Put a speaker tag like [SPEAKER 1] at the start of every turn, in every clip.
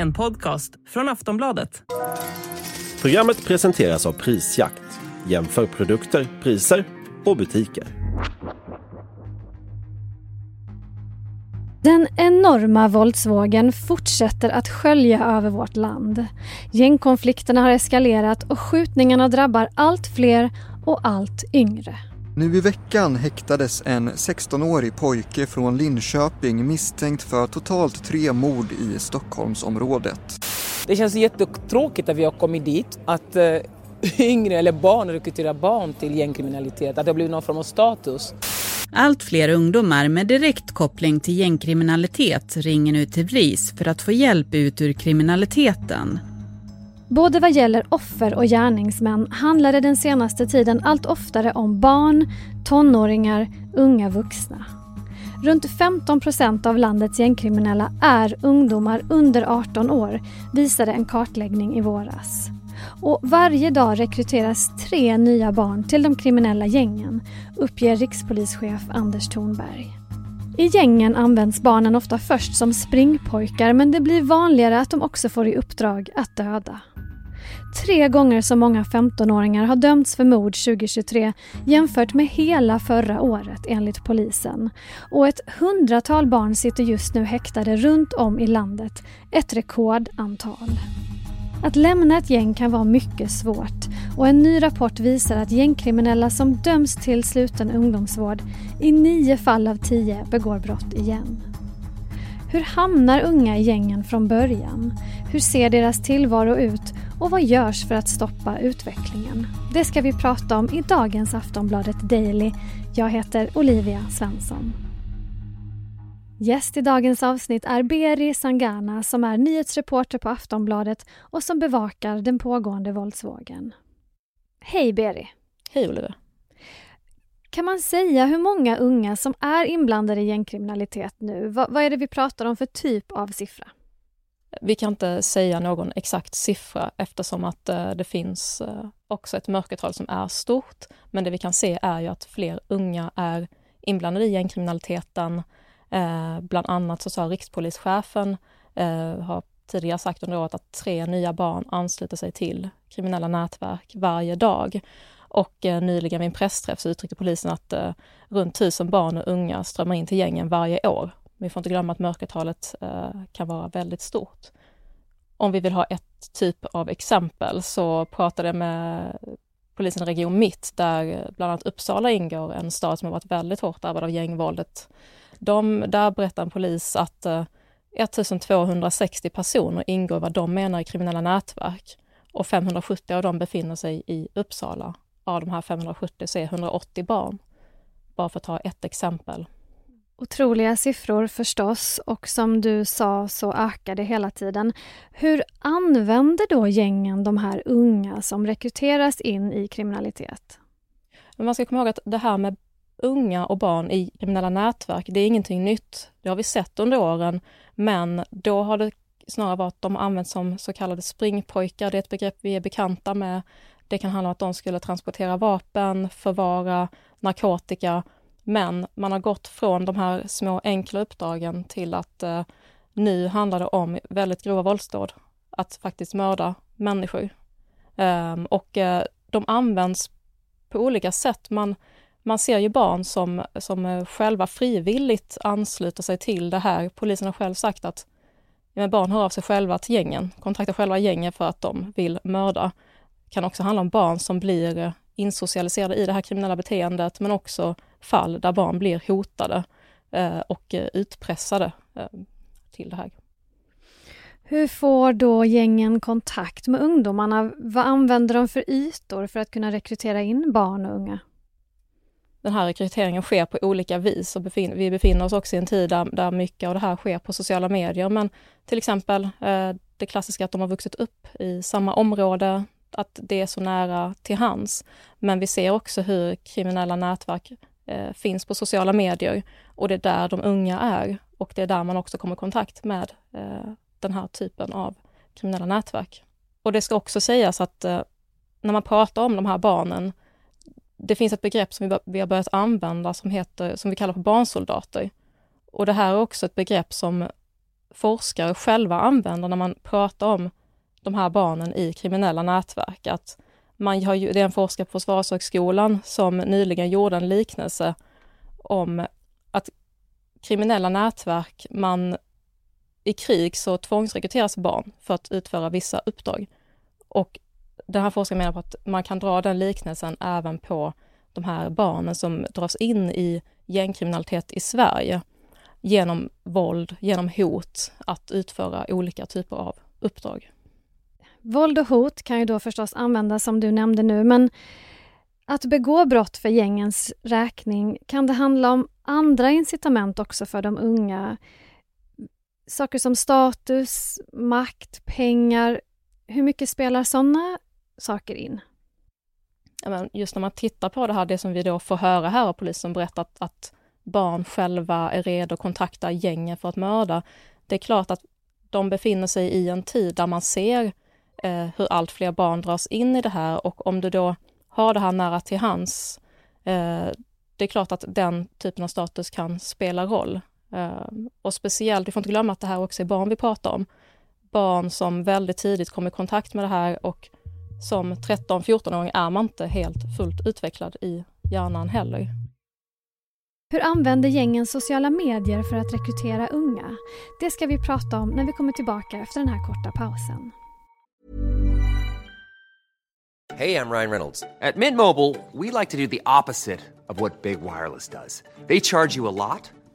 [SPEAKER 1] En podcast från Aftonbladet.
[SPEAKER 2] Programmet presenteras av Prisjakt. Jämför produkter, priser och butiker.
[SPEAKER 3] Den enorma våldsvågen fortsätter att skölja över vårt land. Gängkonflikterna har eskalerat och skjutningarna drabbar allt fler och allt yngre.
[SPEAKER 4] Nu i veckan häktades en 16-årig pojke från Linköping misstänkt för totalt tre mord i Stockholmsområdet.
[SPEAKER 5] Det känns jättetråkigt att vi har kommit dit, att uh, yngre eller barn rekryterar barn till gängkriminalitet, att det har blivit någon form av status.
[SPEAKER 6] Allt fler ungdomar med direkt koppling till gängkriminalitet ringer nu till BRIS för att få hjälp ut ur kriminaliteten.
[SPEAKER 3] Både vad gäller offer och gärningsmän handlar det den senaste tiden allt oftare om barn, tonåringar, unga vuxna. Runt 15 procent av landets gängkriminella är ungdomar under 18 år, visade en kartläggning i våras. Och varje dag rekryteras tre nya barn till de kriminella gängen, uppger rikspolischef Anders Thornberg. I gängen används barnen ofta först som springpojkar men det blir vanligare att de också får i uppdrag att döda. Tre gånger så många 15-åringar har dömts för mord 2023 jämfört med hela förra året enligt polisen. Och ett hundratal barn sitter just nu häktade runt om i landet, ett rekordantal. Att lämna ett gäng kan vara mycket svårt och en ny rapport visar att gängkriminella som döms till sluten ungdomsvård i nio fall av tio begår brott igen. Hur hamnar unga i gängen från början? Hur ser deras tillvaro ut och vad görs för att stoppa utvecklingen? Det ska vi prata om i dagens Aftonbladet Daily. Jag heter Olivia Svensson. Gäst i dagens avsnitt är Beri Sangana som är nyhetsreporter på Aftonbladet och som bevakar den pågående våldsvågen. Hej Beri!
[SPEAKER 7] Hej Olivia!
[SPEAKER 3] Kan man säga hur många unga som är inblandade i gängkriminalitet nu? vad är det vi pratar om för typ av siffra?
[SPEAKER 7] Vi kan inte säga någon exakt siffra eftersom att eh, det finns eh, också ett mörkertal som är stort. Men det vi kan se är ju att fler unga är inblandade i gängkriminaliteten. Eh, bland annat så sa rikspolischefen, har tidigare sagt under året att tre nya barn ansluter sig till kriminella nätverk varje dag. Och eh, nyligen vid en pressträff så uttryckte polisen att eh, runt tusen barn och unga strömmar in till gängen varje år vi får inte glömma att mörkertalet eh, kan vara väldigt stort. Om vi vill ha ett typ av exempel så pratade jag med polisen i Region Mitt där eh, bland annat Uppsala ingår, en stad som har varit väldigt hårt drabbad av gängvåldet. De, där berättar en polis att eh, 1260 personer ingår i vad de menar är kriminella nätverk och 570 av dem befinner sig i Uppsala. Av de här 570 så är 180 barn. Bara för att ta ett exempel.
[SPEAKER 3] Otroliga siffror förstås och som du sa så ökar det hela tiden. Hur använder då gängen de här unga som rekryteras in i kriminalitet?
[SPEAKER 7] man ska komma ihåg att det här med unga och barn i kriminella nätverk, det är ingenting nytt. Det har vi sett under åren, men då har det snarare varit att de används som så kallade springpojkar. Det är ett begrepp vi är bekanta med. Det kan handla om att de skulle transportera vapen, förvara narkotika men man har gått från de här små enkla uppdragen till att eh, nu handlar det om väldigt grova våldsdåd. Att faktiskt mörda människor. Um, och eh, de används på olika sätt. Man, man ser ju barn som, som eh, själva frivilligt ansluter sig till det här. Polisen har själv sagt att ja, barn hör av sig själva till gängen, kontaktar själva gängen för att de vill mörda. Det kan också handla om barn som blir eh, insocialiserade i det här kriminella beteendet, men också fall där barn blir hotade eh, och eh, utpressade eh, till det här.
[SPEAKER 3] Hur får då gängen kontakt med ungdomarna? Vad använder de för ytor för att kunna rekrytera in barn och unga?
[SPEAKER 7] Den här rekryteringen sker på olika vis och befin vi befinner oss också i en tid där, där mycket av det här sker på sociala medier. Men till exempel eh, det klassiska att de har vuxit upp i samma område, att det är så nära till hands. Men vi ser också hur kriminella nätverk eh, finns på sociala medier och det är där de unga är och det är där man också kommer i kontakt med eh, den här typen av kriminella nätverk. Och det ska också sägas att eh, när man pratar om de här barnen, det finns ett begrepp som vi, vi har börjat använda som, heter, som vi kallar för barnsoldater. Och det här är också ett begrepp som forskare själva använder när man pratar om de här barnen i kriminella nätverk. Att man har det är en forskare på Försvarshögskolan som nyligen gjorde en liknelse om att kriminella nätverk, man i krig så tvångsrekryteras barn för att utföra vissa uppdrag. Och den här forskaren menar på att man kan dra den liknelsen även på de här barnen som dras in i gängkriminalitet i Sverige genom våld, genom hot att utföra olika typer av uppdrag.
[SPEAKER 3] Våld och hot kan ju då förstås användas som du nämnde nu, men att begå brott för gängens räkning, kan det handla om andra incitament också för de unga? Saker som status, makt, pengar. Hur mycket spelar sådana saker in?
[SPEAKER 7] just när man tittar på det här, det som vi då får höra här av polisen berättat att barn själva är redo att kontakta gängen för att mörda. Det är klart att de befinner sig i en tid där man ser eh, hur allt fler barn dras in i det här och om du då har det här nära till hands, eh, det är klart att den typen av status kan spela roll. Eh, och speciellt, vi får inte glömma att det här också är barn vi pratar om. Barn som väldigt tidigt kommer i kontakt med det här och som 13-14-åring är man inte helt fullt utvecklad i hjärnan heller.
[SPEAKER 3] Hur använder gängen sociala medier för att rekrytera unga? Det ska vi prata om när vi kommer tillbaka efter den här korta pausen.
[SPEAKER 8] Hej, jag Ryan Reynolds. På Mint Mobile, we like to do the opposite of what Big Wireless does. They charge you a lot,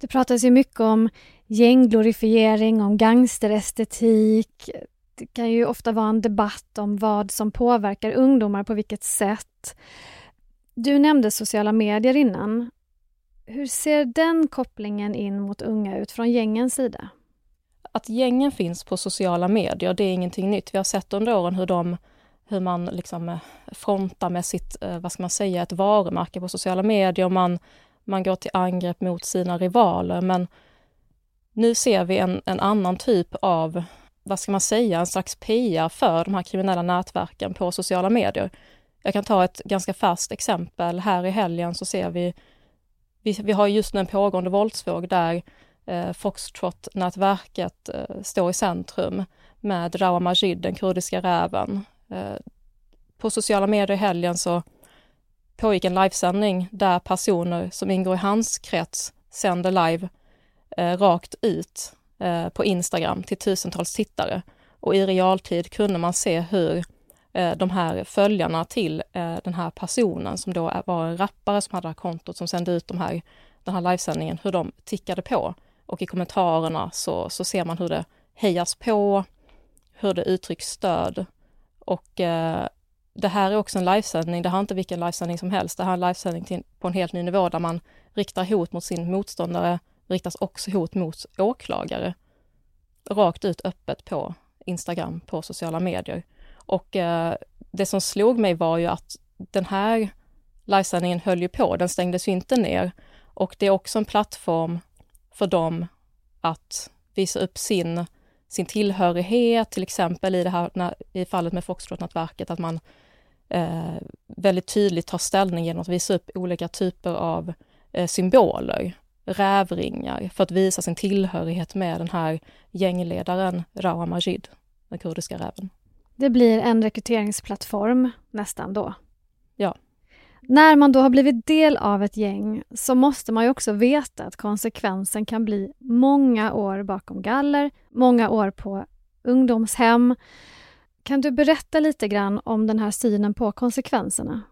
[SPEAKER 3] Det pratas ju mycket om gängglorifiering, om gangsterestetik, det kan ju ofta vara en debatt om vad som påverkar ungdomar, på vilket sätt. Du nämnde sociala medier innan. Hur ser den kopplingen in mot unga ut från gängens sida?
[SPEAKER 7] Att gängen finns på sociala medier, det är ingenting nytt. Vi har sett under åren hur, de, hur man liksom eh, frontar med sitt, eh, vad ska man säga, ett varumärke på sociala medier. Man, man går till angrepp mot sina rivaler, men nu ser vi en, en annan typ av vad ska man säga, en slags PR för de här kriminella nätverken på sociala medier. Jag kan ta ett ganska färskt exempel. Här i helgen så ser vi, vi, vi har just nu en pågående våldsvåg där eh, Foxtrot-nätverket eh, står i centrum med Rawa Majid, den kurdiska räven. Eh, på sociala medier i helgen så pågick en livesändning där personer som ingår i hans krets sänder live eh, rakt ut Eh, på Instagram till tusentals tittare. Och i realtid kunde man se hur eh, de här följarna till eh, den här personen som då var en rappare som hade det här kontot som sände ut de här, den här livesändningen, hur de tickade på. Och i kommentarerna så, så ser man hur det hejas på, hur det uttrycks stöd. Och eh, det här är också en livesändning, det här är inte vilken livesändning som helst, det här är en livesändning till, på en helt ny nivå där man riktar hot mot sin motståndare, riktas också hot mot åklagare. Rakt ut öppet på Instagram, på sociala medier. Och eh, det som slog mig var ju att den här livesändningen höll ju på, den stängdes ju inte ner. Och det är också en plattform för dem att visa upp sin, sin tillhörighet, till exempel i det här när, i fallet med Foxtrot-nätverket, att man eh, väldigt tydligt tar ställning genom att visa upp olika typer av eh, symboler rävringar för att visa sin tillhörighet med den här gängledaren Rawa Majid, den kurdiska räven.
[SPEAKER 3] Det blir en rekryteringsplattform nästan då? När man då har blivit del av ett gäng så måste man ju också veta att konsekvensen kan bli många år bakom galler, många år på ungdomshem. Kan du berätta lite grann om den här synen på konsekvenserna?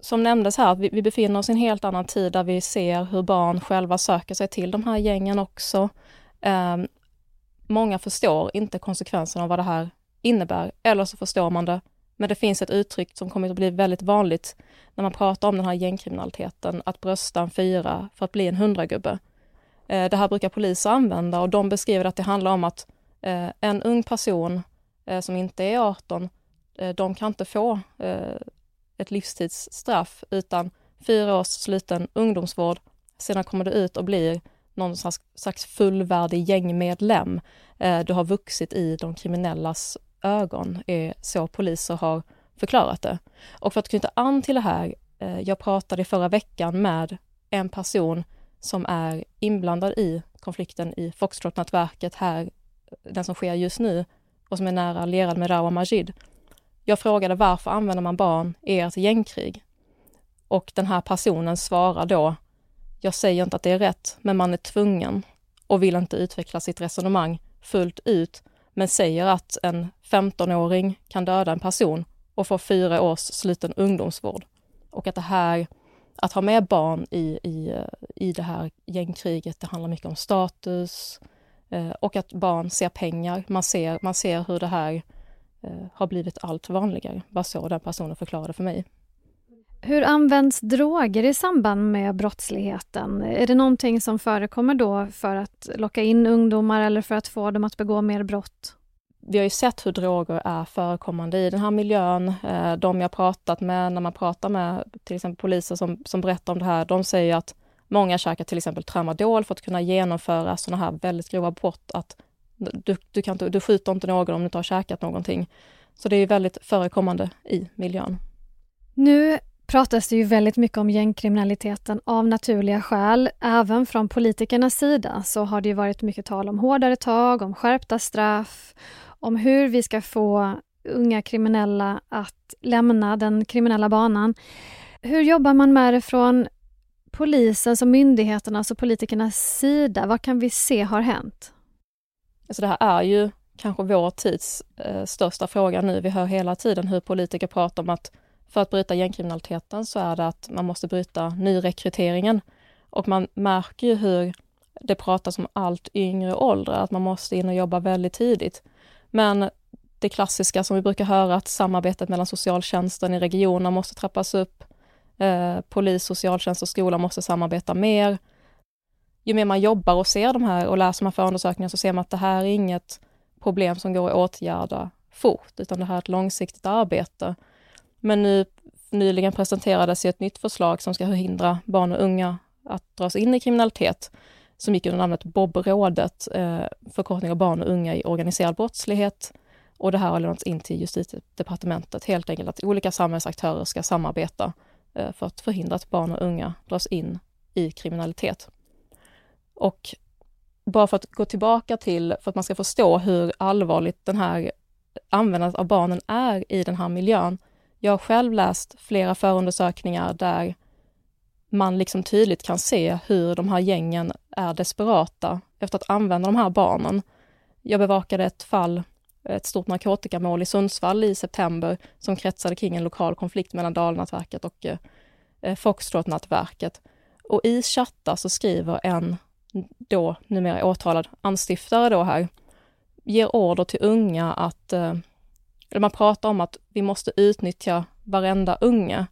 [SPEAKER 7] som nämndes här, vi, vi befinner oss i en helt annan tid där vi ser hur barn själva söker sig till de här gängen också. Eh, många förstår inte konsekvenserna av vad det här innebär, eller så förstår man det, men det finns ett uttryck som kommer att bli väldigt vanligt när man pratar om den här gängkriminaliteten, att brösta en fyra för att bli en hundragubbe. Eh, det här brukar poliser använda och de beskriver att det handlar om att eh, en ung person eh, som inte är 18, de kan inte få ett livstidsstraff utan fyra års sluten ungdomsvård. Sedan kommer du ut och blir någon slags fullvärdig gängmedlem. Du har vuxit i de kriminellas ögon, är så poliser har förklarat det. Och för att knyta an till det här, eh, jag pratade förra veckan med en person som är inblandad i konflikten i Foxtrot-nätverket här, den som sker just nu och som är nära allierad med Rawa Majid. Jag frågade varför använder man barn i ert gängkrig? Och den här personen svarar då, jag säger inte att det är rätt, men man är tvungen och vill inte utveckla sitt resonemang fullt ut, men säger att en 15-åring kan döda en person och få fyra års sluten ungdomsvård. Och att det här, att ha med barn i, i, i det här gängkriget, det handlar mycket om status eh, och att barn ser pengar. Man ser, man ser hur det här eh, har blivit allt vanligare. Vad så den personen förklarade för mig.
[SPEAKER 3] Hur används droger i samband med brottsligheten? Är det någonting som förekommer då för att locka in ungdomar eller för att få dem att begå mer brott?
[SPEAKER 7] Vi har ju sett hur droger är förekommande i den här miljön. Eh, de jag pratat med, när man pratar med till exempel poliser som, som berättar om det här, de säger att många käkar till exempel tramadol för att kunna genomföra sådana här väldigt grova brott. Att du, du, kan inte, du skjuter inte någon om du inte har käkat någonting. Så det är väldigt förekommande i miljön.
[SPEAKER 3] Nu pratas det ju väldigt mycket om gängkriminaliteten av naturliga skäl. Även från politikernas sida så har det ju varit mycket tal om hårdare tag, om skärpta straff, om hur vi ska få unga kriminella att lämna den kriminella banan. Hur jobbar man med det från polisens och myndigheternas och politikernas sida? Vad kan vi se har hänt?
[SPEAKER 7] Alltså det här är ju kanske vår tids eh, största fråga nu. Vi hör hela tiden hur politiker pratar om att för att bryta gängkriminaliteten så är det att man måste bryta nyrekryteringen. Och man märker ju hur det pratas om allt yngre åldrar, att man måste in och jobba väldigt tidigt. Men det klassiska som vi brukar höra, att samarbetet mellan socialtjänsten i regionerna måste trappas upp. Eh, polis, socialtjänst och skola måste samarbeta mer. Ju mer man jobbar och ser de här och läser de här förundersökningarna så ser man att det här är inget problem som går att åtgärda fort, utan det här är ett långsiktigt arbete. Men nu nyligen presenterades ett nytt förslag som ska förhindra barn och unga att dras in i kriminalitet, som gick under namnet Bob-rådet, eh, förkortning av barn och unga i organiserad brottslighet. Och det här har lämnats in till justitiedepartementet, helt enkelt att olika samhällsaktörer ska samarbeta eh, för att förhindra att barn och unga dras in i kriminalitet. Och bara för att gå tillbaka till, för att man ska förstå hur allvarligt den här användandet av barnen är i den här miljön, jag har själv läst flera förundersökningar där man liksom tydligt kan se hur de här gängen är desperata efter att använda de här barnen. Jag bevakade ett fall, ett stort narkotikamål i Sundsvall i september som kretsade kring en lokal konflikt mellan Dalnätverket och eh, Foxtrot-nätverket. Och i chattar så skriver en då numera åtalad anstiftare då här, ger order till unga att eh, eller man pratar om att vi måste utnyttja varenda unge.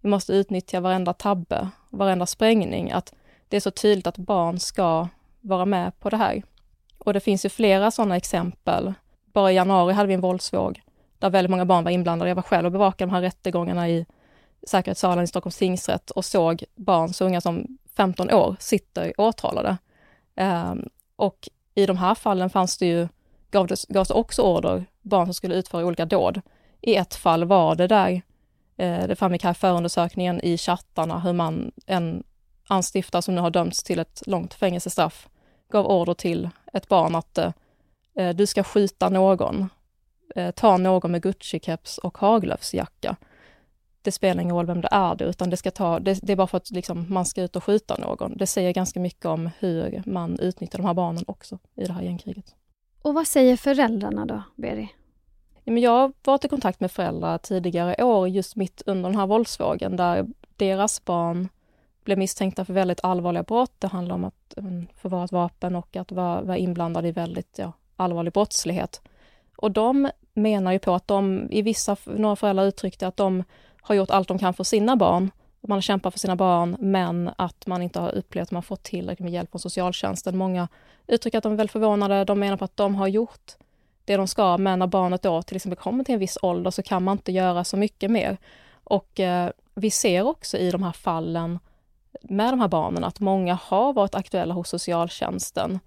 [SPEAKER 7] Vi måste utnyttja varenda tabbe, varenda sprängning. Att det är så tydligt att barn ska vara med på det här. Och det finns ju flera sådana exempel. Bara i januari hade vi en våldsvåg där väldigt många barn var inblandade. Jag var själv och bevakade de här rättegångarna i säkerhetssalen i Stockholms tingsrätt och såg barn så unga som 15 år sitter åtalade. Um, och i de här fallen fanns det ju gavs, gavs också order, barn som skulle utföra olika dåd. I ett fall var det där, eh, det framgick här förundersökningen i chattarna, hur man, en anstiftare som nu har dömts till ett långt fängelsestraff, gav order till ett barn att eh, eh du ska skjuta någon. Eh, ta någon med Gucci-keps och Haglöfsjacka. Det spelar ingen roll vem det är det, utan det, ska ta, det, det är bara för att liksom, man ska ut och skjuta någon. Det säger ganska mycket om hur man utnyttjar de här barnen också i det här gängkriget.
[SPEAKER 3] Och vad säger föräldrarna då, Beri?
[SPEAKER 7] Jag har varit i kontakt med föräldrar tidigare år, just mitt under den här våldsvågen, där deras barn blev misstänkta för väldigt allvarliga brott. Det handlar om att eh, förvara ett vapen och att vara, vara inblandad i väldigt ja, allvarlig brottslighet. Och de menar ju på att de, i vissa, några föräldrar uttryckte att de har gjort allt de kan för sina barn, man kämpar för sina barn men att man inte har upplevt att man fått tillräckligt med hjälp från socialtjänsten. Många uttrycker att de är väldigt förvånade. De menar på att de har gjort det de ska, men när barnet då till exempel kommer till en viss ålder så kan man inte göra så mycket mer. Och eh, vi ser också i de här fallen med de här barnen att många har varit aktuella hos socialtjänsten.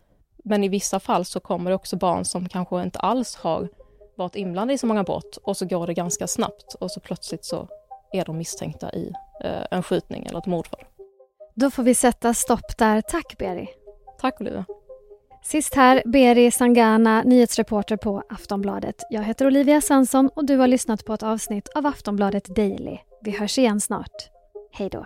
[SPEAKER 7] Men i vissa fall så kommer det också barn som kanske inte alls har varit inblandade i så många brott och så går det ganska snabbt och så plötsligt så är de misstänkta i eh, en skjutning eller ett mordfall.
[SPEAKER 3] Då får vi sätta stopp där. Tack Beri.
[SPEAKER 7] Tack Olivia.
[SPEAKER 3] Sist här, Beri Sangana, nyhetsreporter på Aftonbladet. Jag heter Olivia Svensson och du har lyssnat på ett avsnitt av Aftonbladet Daily. Vi hörs igen snart. Hej då.